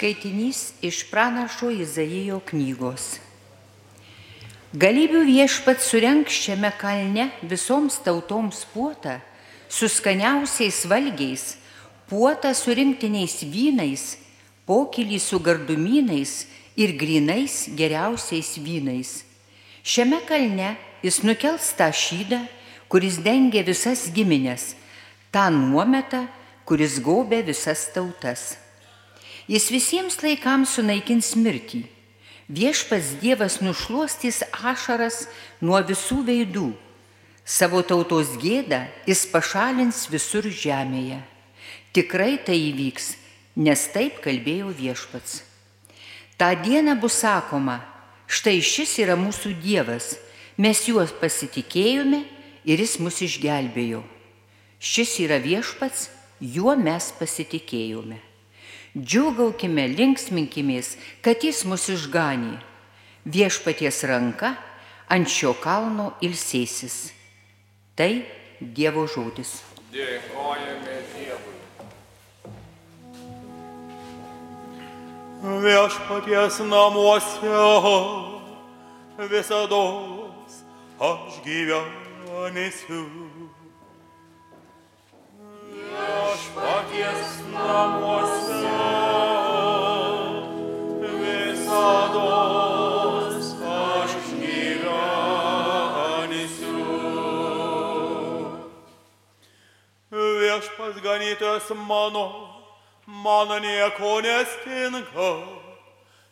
Skaitinys iš pranašo Izaijo knygos. Galybių viešpat surenk šiame kalne visoms tautoms puotą su skaniausiais valgiais, puotą su rinktiniais vynais, pokylį su gardumynais ir grinais geriausiais vynais. Šiame kalne jis nukels tą šydą, kuris dengia visas giminės, tą nuometą, kuris gaubė visas tautas. Jis visiems laikams sunaikins mirtį. Viešpas Dievas nušuostys ašaras nuo visų veidų. Savo tautos gėdą jis pašalins visur žemėje. Tikrai tai įvyks, nes taip kalbėjo viešpats. Ta diena bus sakoma, štai šis yra mūsų Dievas, mes juos pasitikėjome ir jis mus išgelbėjo. Šis yra viešpats, juo mes pasitikėjome. Džiugaukime, linksminkimės, kad jis mus išganė. Viešpaties ranka ant šio kalno ilsėsis. Tai Dievo žodis. Dėkojame Dievui. Viešpaties namuose visada aš gyvenėsiu. Viešpaties namuose. Visados aš gyvenisiu. Viešpas ganytojas mano, man nieko nestinka,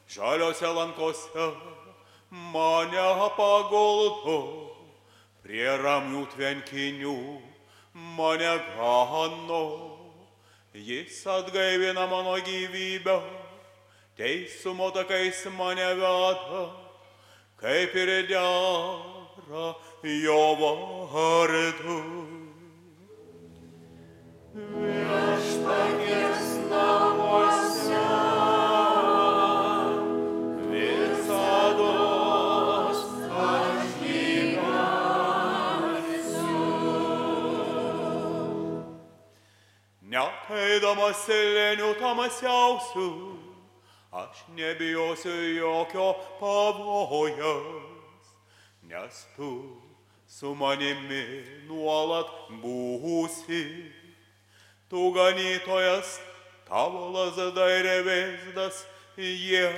žaliose lankose mane paguldo, prie ramių tvenkinių mane gano, jis atgaivina mano gyvybę, teisumo takais mane veda, kaip ir dera jo vardu. Viešpaties Net eidamas lėnių tamasiausių, aš nebijosiu jokio pavojaus, nes tu su manimi nuolat būsi. Tu ganytojas, tavo lazda ir vesdas, jie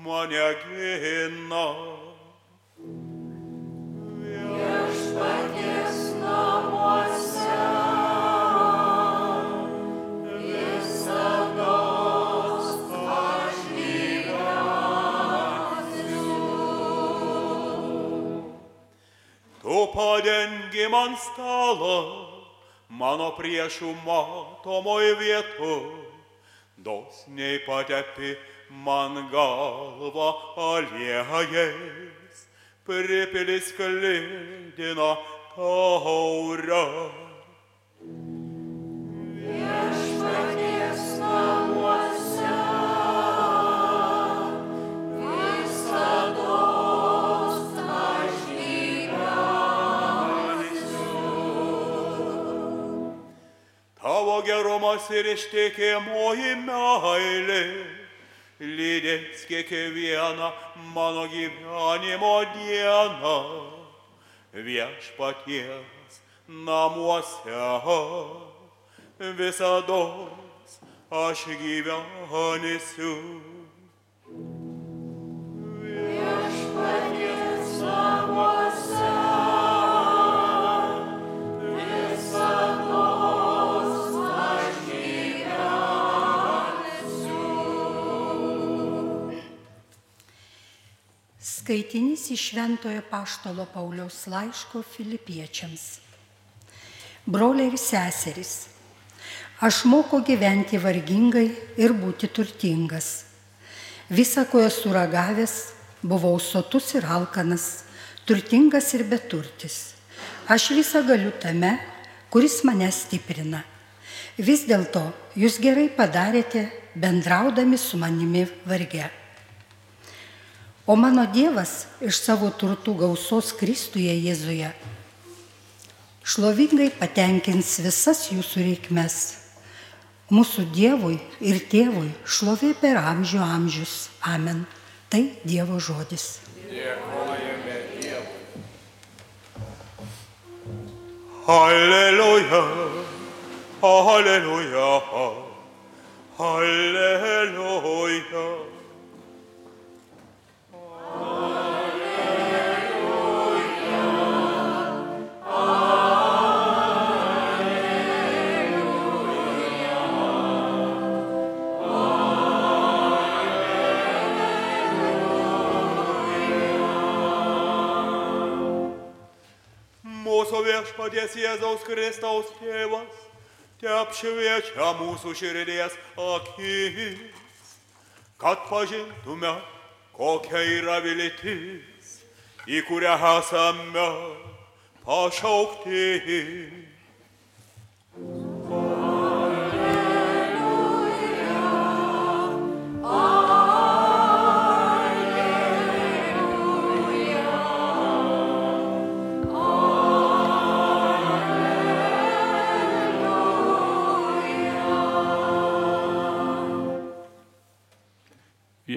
mane gina. Tu padengi man stalą, mano priešų matomoje vietu, dosniai patepi man galvą aliejais, pripilis klydina taurą. Gerumas ir ištikimoji meilė. Lydės kiekvieną mano gyvenimo dieną. Viešpaties namuose. Visados aš gyvenisiu. Skaitinys iš Šventojo Paštalo Pauliaus laiško filipiečiams. Broliai ir seserys, aš moku gyventi vargingai ir būti turtingas. Visą, ko esu ragavęs, buvau sotus ir alkanas, turtingas ir beturtis. Aš visą galiu tame, kuris mane stiprina. Vis dėlto jūs gerai padarėte, bendraudami su manimi varge. O mano Dievas iš savo turtų gausos Kristuje Jėzuje šlovingai patenkins visas jūsų reikmes. Mūsų Dievui ir Tėvui šlovė per amžių amžius. Amen. Tai Dievo žodis. Halleluja, halleluja, halleluja. Mūsų viešpaties Jėzaus Kristaus tėvas, te apšviečia mūsų širdies akis, kad pažintume, kokia yra viltis, į kurią esame pašaukti.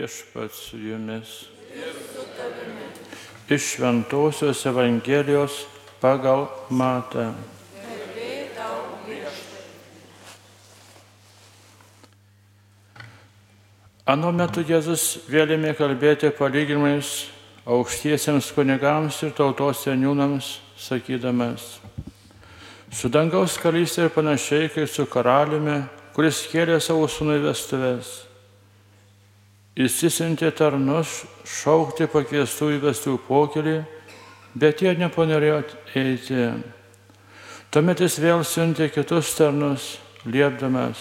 Viešpats su jumis. Iš Šventojios Evangelijos pagal Matą. Anu metu Jėzus vėl ėmė kalbėti palyginimais aukštiesiems kunigams ir tautos seniūnams, sakydamas, su dangaus karalystė ir panašiai kaip su karaliumi, kuris kėlė savo sūnų vestuves. Įsisintė tarnus šaukti pakviestų į vestuvių pokelį, bet jie nepanorėjo eiti. Tuomet jis vėl siuntė kitus tarnus, liepdamas,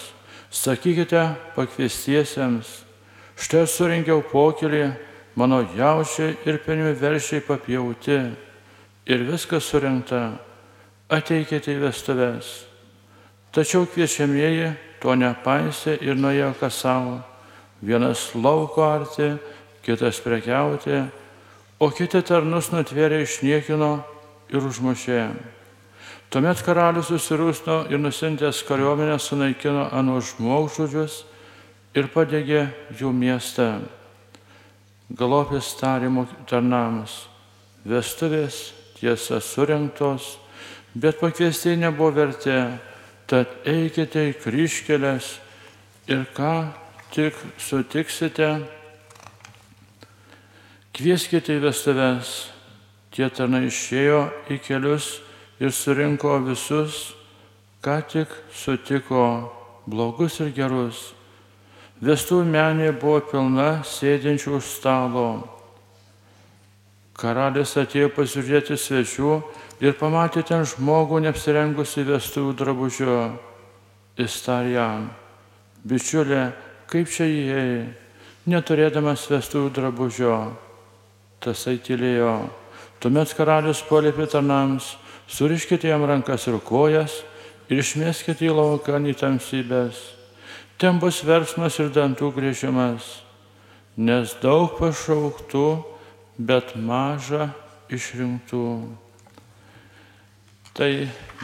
sakykite pakviestiesiems, štai surinkiau pokelį, mano jaučiai ir penimi veršiai papjauti ir viskas surinkta, ateikite į vestuves. Tačiau kviečiamieji to nepaisė ir nuėjo kas savo vienas lauko arti, kitas prekiauti, o kiti tarnus nutvėrė išniekino ir užmušė. Tuomet karalius susirūsno ir nusintęs kariuomenę sunaikino anu žmogžudžius ir padegė jų miestą. Galopės tarimo tarnams. Vestuvės tiesa surinktos, bet pakviesti nebuvo vertė, tad eikite į kryškelės ir ką tik sutiksite, kvieskite į vestuves. Tie tarnai išėjo į kelius ir surinko visus, ką tik sutiko, blogus ir gerus. Vestuvų menė buvo pilna sėdinčių už stalo. Karalius atėjo pasižiūrėti svečių ir pamatė ten žmogų neapsirengusi vestuvų drabužio. Jis tarė jam, bičiulė, kaip čia įėjai, neturėdamas vestuvų drabužio. Tasai tylėjo. Tuomet karalius poliepė tarnams, suriškite jam rankas ir kojas ir išmeskite į lauką į tamsybės. Ten bus versmas ir dantų grėžimas, nes daug pašauktų, bet maža išrinktų. Tai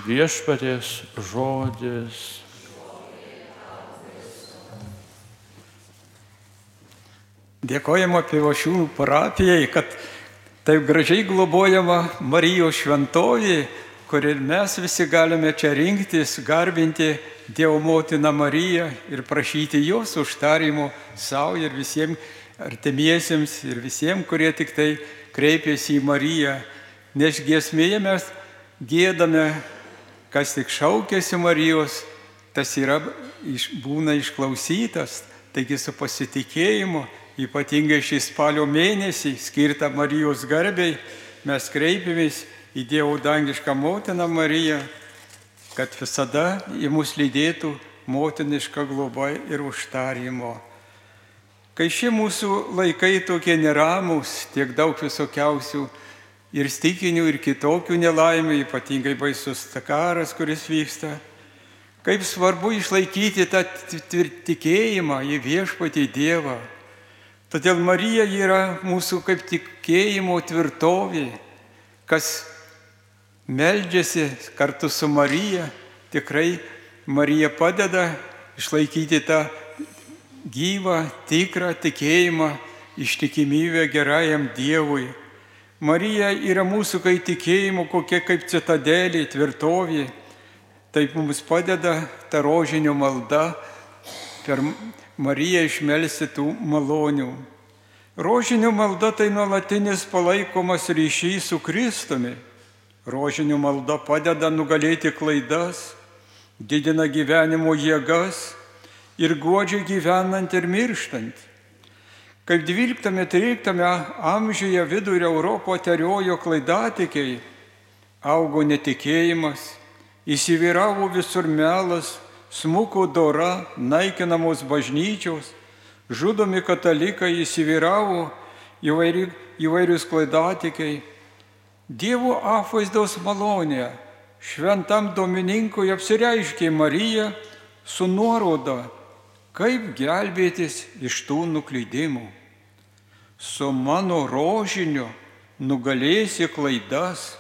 viešpaties žodis. Dėkojama Pivašių parapijai, kad taip gražiai globojama Marijos šventovė, kur ir mes visi galime čia rinktis, garbinti Dievo motiną Mariją ir prašyti jos užtarimo savo ir visiems artimiesiems ir visiems, kurie tik tai kreipiasi į Mariją. Nes giesmėje mes gėdame, kas tik šaukėsi Marijos, tas yra, būna išklausytas, taigi su pasitikėjimu Ypatingai šį spalio mėnesį skirtą Marijos garbiai mes kreipiamės į Dievo dangišką motiną Mariją, kad visada į mus lydėtų motiniška globa ir užtarimo. Kai šie mūsų laikai tokie neramus, tiek daug visokiausių ir stikinių, ir kitokių nelaimių, ypatingai baisus karas, kuris vyksta, kaip svarbu išlaikyti tą tikėjimą į viešpatį Dievą Todėl Marija yra mūsų kaip tikėjimo tvirtovė, kas meldžiasi kartu su Marija. Tikrai Marija padeda išlaikyti tą gyvą, tikrą tikėjimą, ištikimybę gerajam Dievui. Marija yra mūsų kai tikėjimo kokia kaip citadelė, tvirtovė. Taip mums padeda ta rožinio malda per Mariją išmelsti tų malonių. Rožinio malda tai nuolatinis palaikomas ryšys su Kristumi. Rožinio malda padeda nugalėti klaidas, didina gyvenimo jėgas ir godžiai gyvenant ir mirštant. Kaip 12-13 amžiuje vidurio Europo teriojo klaidatikiai, augo netikėjimas, įsivyravo visur melas, smuko dora, naikinamos bažnyčios, žudomi katalikai įsivyravo įvairi, įvairius klaidatikiai. Dievo apvaizdos malonė šventam Domininkui apsireiškė Marija su nuoroda kaip gelbėtis iš tų nuklydimų. Su mano rožiniu nugalėsi klaidas,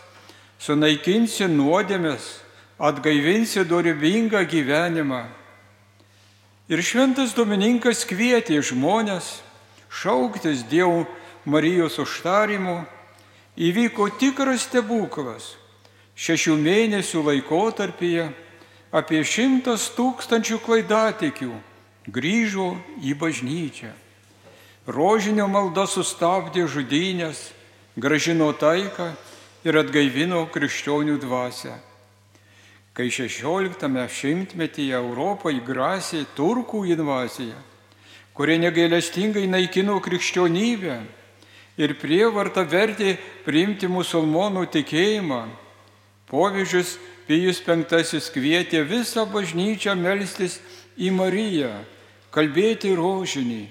sunaikinsi nuodėmės, atgaivinsi dorybingą gyvenimą. Ir šventas Domininkas kvietė žmonės šauktis Dievo Marijos užtarimu, įvyko tikras stebuklas. Šešių mėnesių laikotarpyje apie šimtas tūkstančių klaidatikių grįžo į bažnyčią. Rožinio malda sustabdė žudynės, gražino taiką ir atgaivino krikščionių dvasę. Kai 16 šimtmetyje Europai grasė turkų invazija, kurie negailestingai naikino krikščionybę ir prievartą vertė priimti musulmonų tikėjimą, povyzdžius Pijus V kvietė visą bažnyčią melstis į Mariją, kalbėti rožinį.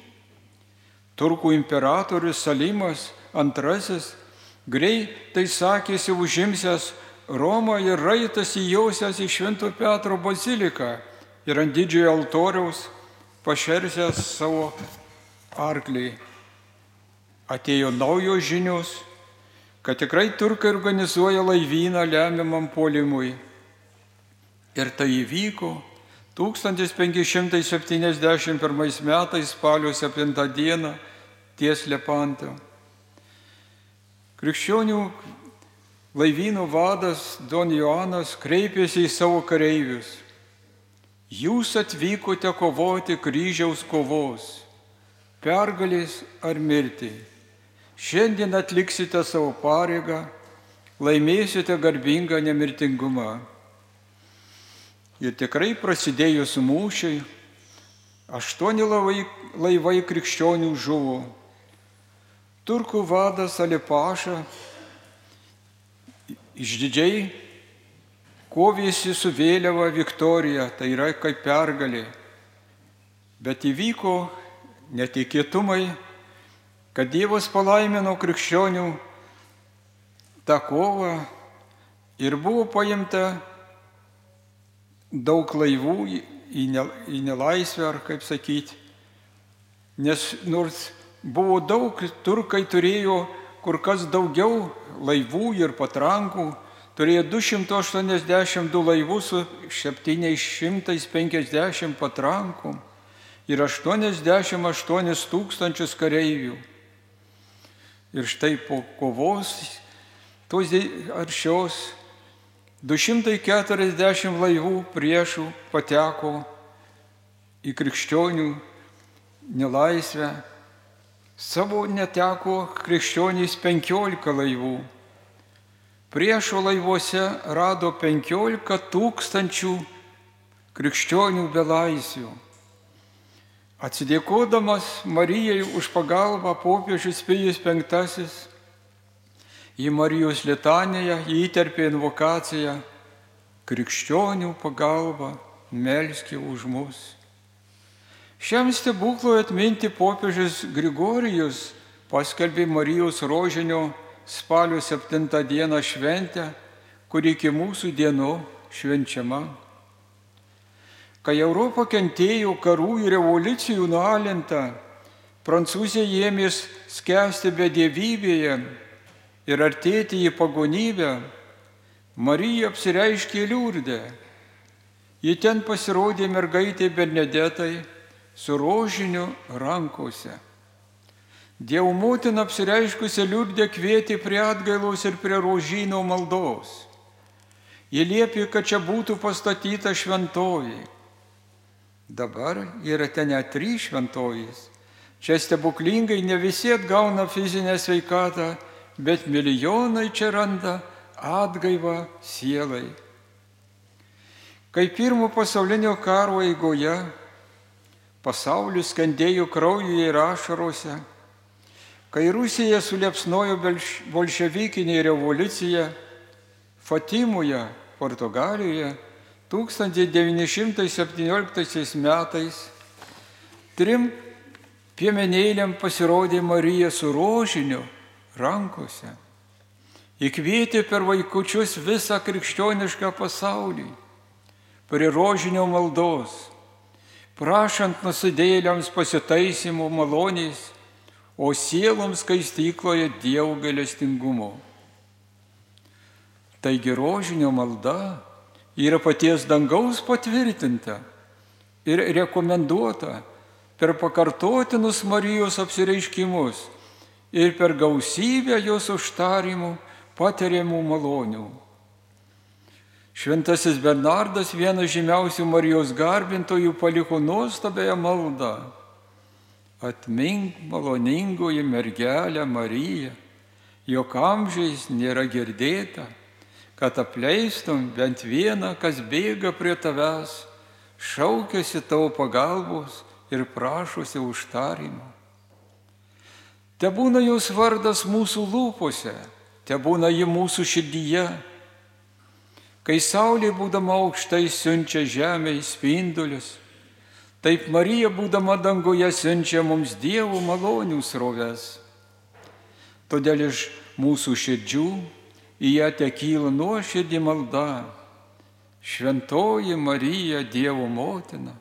Turkų imperatorius Salimas II greitai sakėsi užimsęs Romą ir raitas įjausęs į Švento Petro baziliką ir ant didžiojo altoriaus pašersęs savo arklį. Atėjo naujos žinios, kad tikrai turkai organizuoja laivyną lemiamam polimui. Ir tai įvyko 1571 metais spalio 7 dieną ties Lepantą. Krikščionių laivyno vadas Don Joanas kreipėsi į savo kareivius. Jūs atvykote kovoti kryžiaus kovos, pergalės ar mirti. Šiandien atliksite savo pareigą, laimėsite garbingą nemirtingumą. Ir tikrai prasidėjus mūšiai, aštuoni laivai, laivai krikščionių žuvo. Turkų vadas Alipaša išdidžiai kovėsi su vėliava Viktorija, tai yra kaip pergalė. Bet įvyko netikėtumai, kad Dievas palaimino krikščionių tą kovą ir buvo paimta daug laivų į, ne, į nelaisvę, ar kaip sakyti. Nes nors buvo daug, turkai turėjo kur kas daugiau laivų ir patrankų, turėjo 282 laivus su 750 patrankom ir 88 tūkstančius kareivių. Ir štai po kovos tos aršios 240 laivų priešų pateko į krikščionių nelaisvę. Savo neteko krikščionys 15 laivų. Priešo laivuose rado 15 tūkstančių krikščionių belaisvių. Atsidėkodamas Marijai už pagalbą popiežius Pijus V į Marijos litanėje įterpė invokaciją krikščionių pagalba, melski už mus. Šiam stebuklui atminti popiežius Grigorijus paskelbė Marijos rožinio spalio 7 dieną šventę, kuri iki mūsų dienų švenčiama. Kai Europa kentėjo karų ir revoliucijų nualinta, Prancūzija ėmės skęsti bedėvybėje ir artėti į pagonybę, Marija apsireiškė liūrdė. Ji ten pasirodė mergaitė Bernedetai su rožiniu rankose. Dievo motina apsireiškusi liūdė kvietė prie atgailos ir prie rožino maldos. Ji liepė, kad čia būtų pastatyta šventoji. Dabar yra ten net trys šventojas. Čia stebuklingai ne visi atgauna fizinę sveikatą, bet milijonai čia randa atgaivą sielai. Kai pirmo pasaulinio karo eigoje pasaulis skandėjo kraujuje ir ašarose, kai Rusija suliepsnojo bolševikinė revoliucija Fatimoje, Portugalijoje 1917 metais, trim piemenėliam pasirodė Marija su rožiniu rankose. Įkvietė per vaikučius visą krikščionišką pasaulį prie rožinio maldos, prašant nusidėliams pasitaisimų malonės, o sieloms skaistykloje Dievo galestingumo. Taigi rožinio malda yra paties dangaus patvirtinta ir rekomenduota per pakartotinus Marijos apsireiškimus ir per gausybę jos užtarimų patiriamų malonių. Šventasis Bernardas, vienas žymiausių Marijos garbintojų, paliko nuostabėją maldą. Atmink maloningoji mergelė Marija, jog amžiais nėra girdėta, kad apleistum bent vieną, kas bėga prie tavęs, šaukėsi tavo pagalbos ir prašosi užtarimo. Te būna jos vardas mūsų lūpose, te būna ji mūsų širdyje Kai saulė būdama aukštai siunčia žemę į spindulius, taip Marija būdama danguje siunčia mums dievų malonių sroves. Todėl iš mūsų širdžių į ją tekyla nuoširdį malda. Šventoji Marija Dievo motina,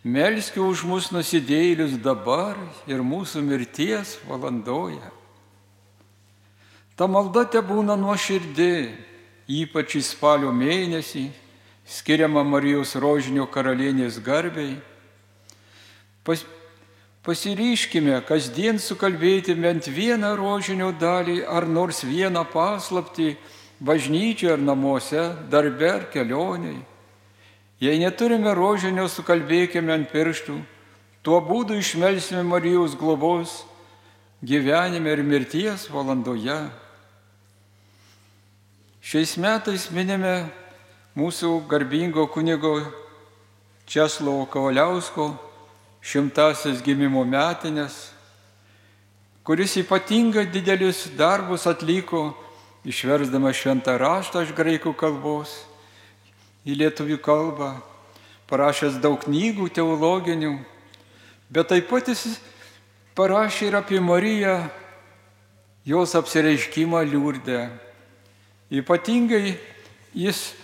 melskiu už mus nusidėlius dabar ir mūsų mirties valandoje. Ta malda te būna nuoširdį ypač į spalio mėnesį, skiriama Marijos rožinio karalienės garbiai. Pas, pasiryškime kasdien sukalbėti bent vieną rožinio dalį ar nors vieną paslapti bažnyčioje ar namuose, darbe ar kelioniai. Jei neturime rožinio, sukalbėkime ant pirštų, tuo būdu išmelsime Marijos globos gyvenime ir mirties valandoje. Šiais metais minime mūsų garbingo kunigo Česlovo Kavaliausko šimtasis gimimo metinės, kuris ypatingai didelius darbus atliko, išversdama šventą raštą iš graikų kalbos į lietuvių kalbą, parašęs daug knygų teologinių, bet taip pat jis parašė ir apie Mariją, jos apsireiškimą liūrdę. Ypatingai jis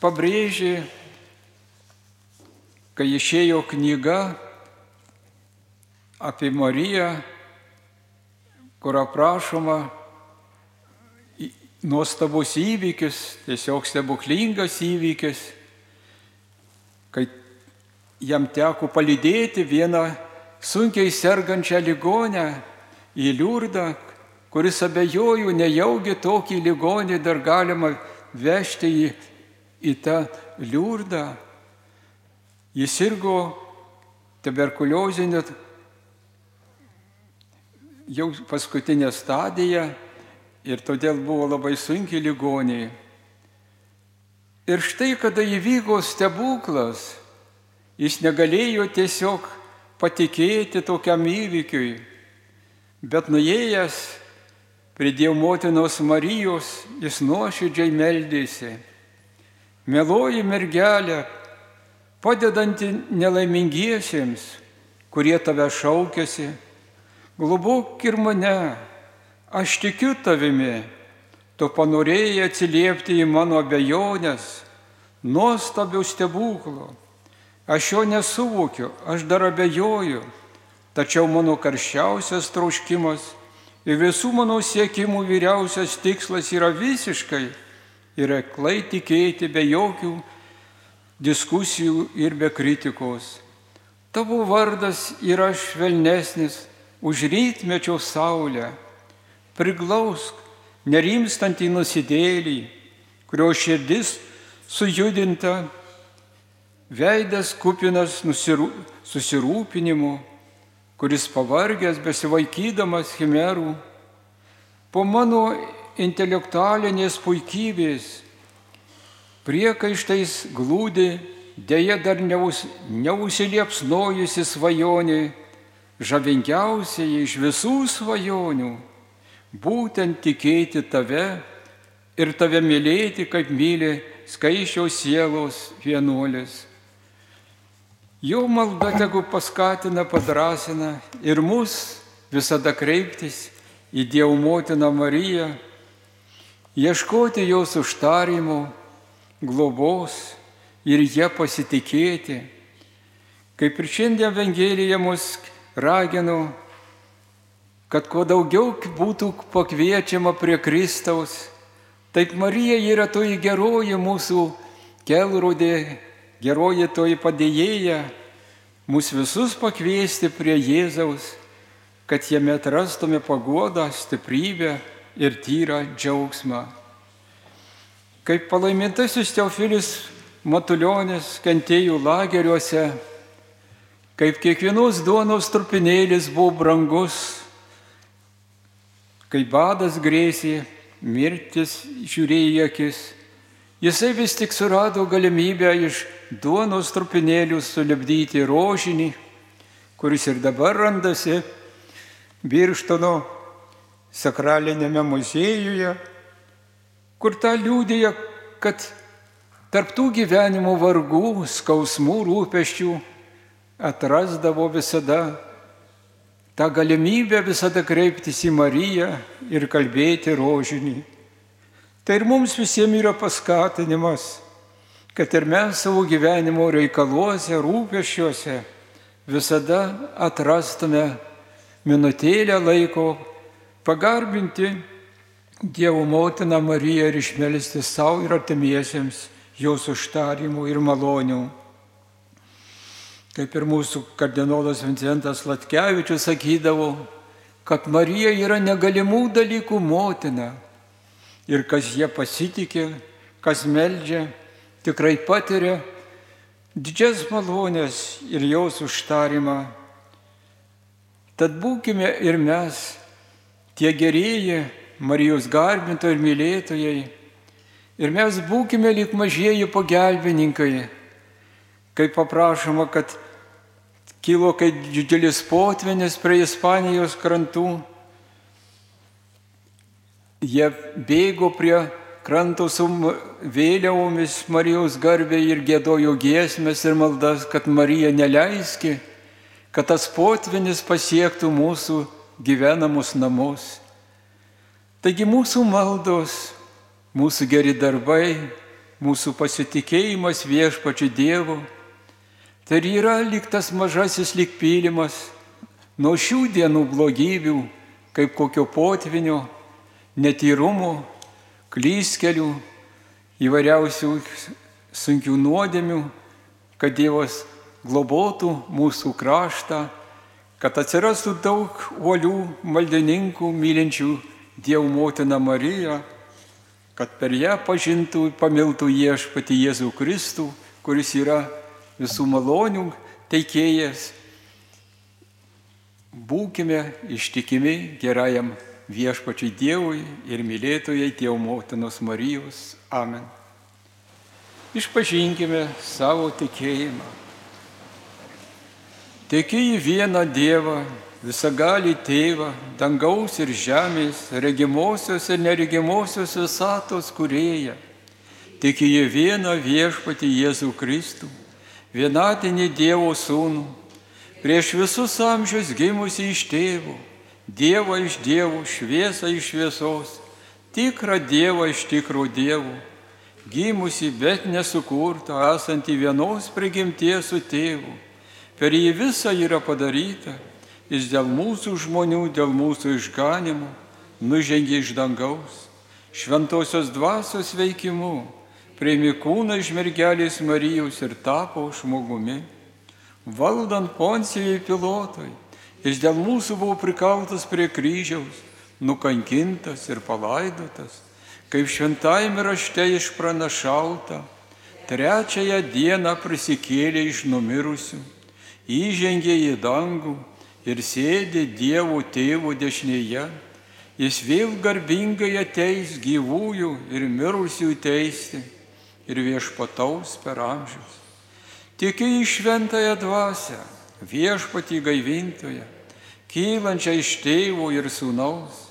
pabrėžė, kai išėjo knyga apie Mariją, kur aprašoma nuostabus įvykis, tiesiog stebuklingas įvykis, kai jam teko palydėti vieną sunkiai sergančią ligonę į liurdą, kuris abejoju, nejaugi tokį ligonį dar galima vežti į, į tą liurdą. Jis sirgo tuberkuliozinė jau paskutinė stadija ir todėl buvo labai sunkiai ligoniai. Ir štai, kada įvyko stebuklas, jis negalėjo tiesiog patikėti tokiam įvykiui, bet nuėjęs Prie Dievo motinos Marijos jis nuoširdžiai meldėsi. Meloji mergelė, padedanti nelaimingiesiems, kurie tave šaukėsi, globok ir mane, aš tikiu tavimi, tu panorėjai atsiliepti į mano abejonės, nuostabių stebuklų. Aš jo nesuvokiu, aš dar abejoju, tačiau mano karščiausias troškimas Ir visų mano siekimų vyriausias tikslas yra visiškai ir aklai tikėti be jokių diskusijų ir be kritikos. Tavo vardas yra švelnesnis už rytmečio saulę. Priglausk nerimstantį nusidėlį, kurio širdis sujudinta, veidas kupinas susirūpinimu, kuris pavargęs besivaikydamas chimerų, po mano intelektualinės puikybės, priekaištais glūdi, dėja dar neus, neužsiliepsnojusi svajonė, žavingiausiai iš visų svajonių, būtent tikėti tave ir tave mylėti, kaip myli skaičiaus sielos vienuolis. Jo malda tegu paskatina, padrasina ir mus visada kreiptis į Dievo motiną Mariją, ieškoti jos užtarimo, globos ir ją pasitikėti. Kaip ir šiandien Evangelija mus ragino, kad kuo daugiau būtų pakviečiama prie Kristaus, taip Marija yra toji geroji mūsų kelrodė, geroji toji padėjėja, mūsų visus pakviesti prie Jėzaus, kad jame atrastume pagodą, stiprybę ir tyrą džiaugsmą. Kaip palaimintasis Teofilis Matuljonis kentėjų lageriuose, kaip kiekvienos duonos trupinėlis buvo brangus, kai badas grėsė, mirtis žiūrėjo į akis, jisai vis tik surado galimybę iš duonos trupinėlių sulibdyti rožinį, kuris ir dabar randasi Birštono sakralinėme muziejuje, kur tą liūdėja, kad tarptų gyvenimo vargų, skausmų, rūpeščių atrasdavo visada tą galimybę visada kreiptis į Mariją ir kalbėti rožinį. Tai ir mums visiems yra paskatinimas, kad ir mes savo gyvenimo reikaluose, rūpeščiuose visada atrastume minutėlę laiko pagarbinti Dievo motiną Mariją ir išmelsti savo ir artimiesiems jos užtarimų ir malonių. Kaip ir mūsų kardinolas Vincentas Latkevičius sakydavo, kad Marija yra negalimų dalykų motina. Ir kas jie pasitikė, kas meldžia, tikrai patiria didžias malonės ir jos užtarimą. Tad būkime ir mes, tie gerieji Marijos garbintojai ir mylėtojai. Ir mes būkime lik mažieji pagelbininkai, kaip paprašoma, kad kilo kaip didžiulis potvinis prie Ispanijos krantų. Jie bėgo prie kranto su vėliavomis Marijos garbė ir gėdojo giesmės ir maldas, kad Marija neleiski, kad tas potvinis pasiektų mūsų gyvenamus namus. Taigi mūsų maldos, mūsų geri darbai, mūsų pasitikėjimas viešpačiu Dievu Tai yra liktas mažasis lik pylimas nuo šių dienų blogybių, kaip kokio potvinio, netyrumo, klyskelių, įvairiausių sunkių nuodėmių, kad Dievas globotų mūsų kraštą, kad atsirastų daug uolių maldininkų, mylinčių Dievo motiną Mariją, kad per ją pažintų, pamiltų viešpati Jėzų Kristų, kuris yra visų malonių teikėjas. Būkime ištikimi gerajam viešpačiai Dievui ir mylėtojai Dievo motinos Marijos. Amen. Išpažinkime savo tikėjimą. Į vieną Dievą, visagalį tėvą, dangaus ir žemės, regimosios ir neregimosios visatos kurėją. Į vieną viešpatį Jėzų Kristų vienatinį Dievo sūnų, prieš visus amžius gimusi iš tėvų, Dievą iš dievų, šviesą iš šviesos, tikrą Dievą iš tikro dievų, gimusi, bet nesukurta, esanti vienos prigimties su tėvu. Per jį visa yra padaryta, jis dėl mūsų žmonių, dėl mūsų išganimų nužengė iš dangaus, šventosios dvasios veikimu prieimi kūną iš mergelės Marijos ir tapo žmogumi. Valdant poncijai pilotui, jis dėl mūsų buvo prikaltas prie kryžiaus, nukankintas ir palaidotas, kaip šventajame rašte išpranašauta, trečiąją dieną prisikėlė iš numirusių, įžengė į dangų ir sėdė Dievo tėvo dešinėje, jis vėl garbingai ateis gyvųjų ir mirusių teisti ir viešpataus per amžius. Tikiu į šventąją dvasę, viešpatį gaivintoje, kylančią iš tėvo ir sūnaus,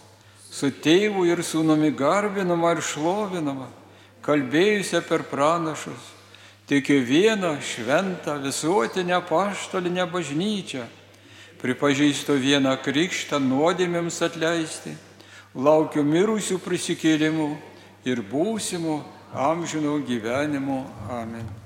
su tėvu ir sūnumi garbinama ir šlovinama, kalbėjusią per pranašus, tikiu vieną šventą visuotinę paštalinę bažnyčią, pripažįstu vieną krikštą nuodėmėms atleisti, laukiu mirusių prisikėlimų ir būsimų amžino gyvenimo. Amen.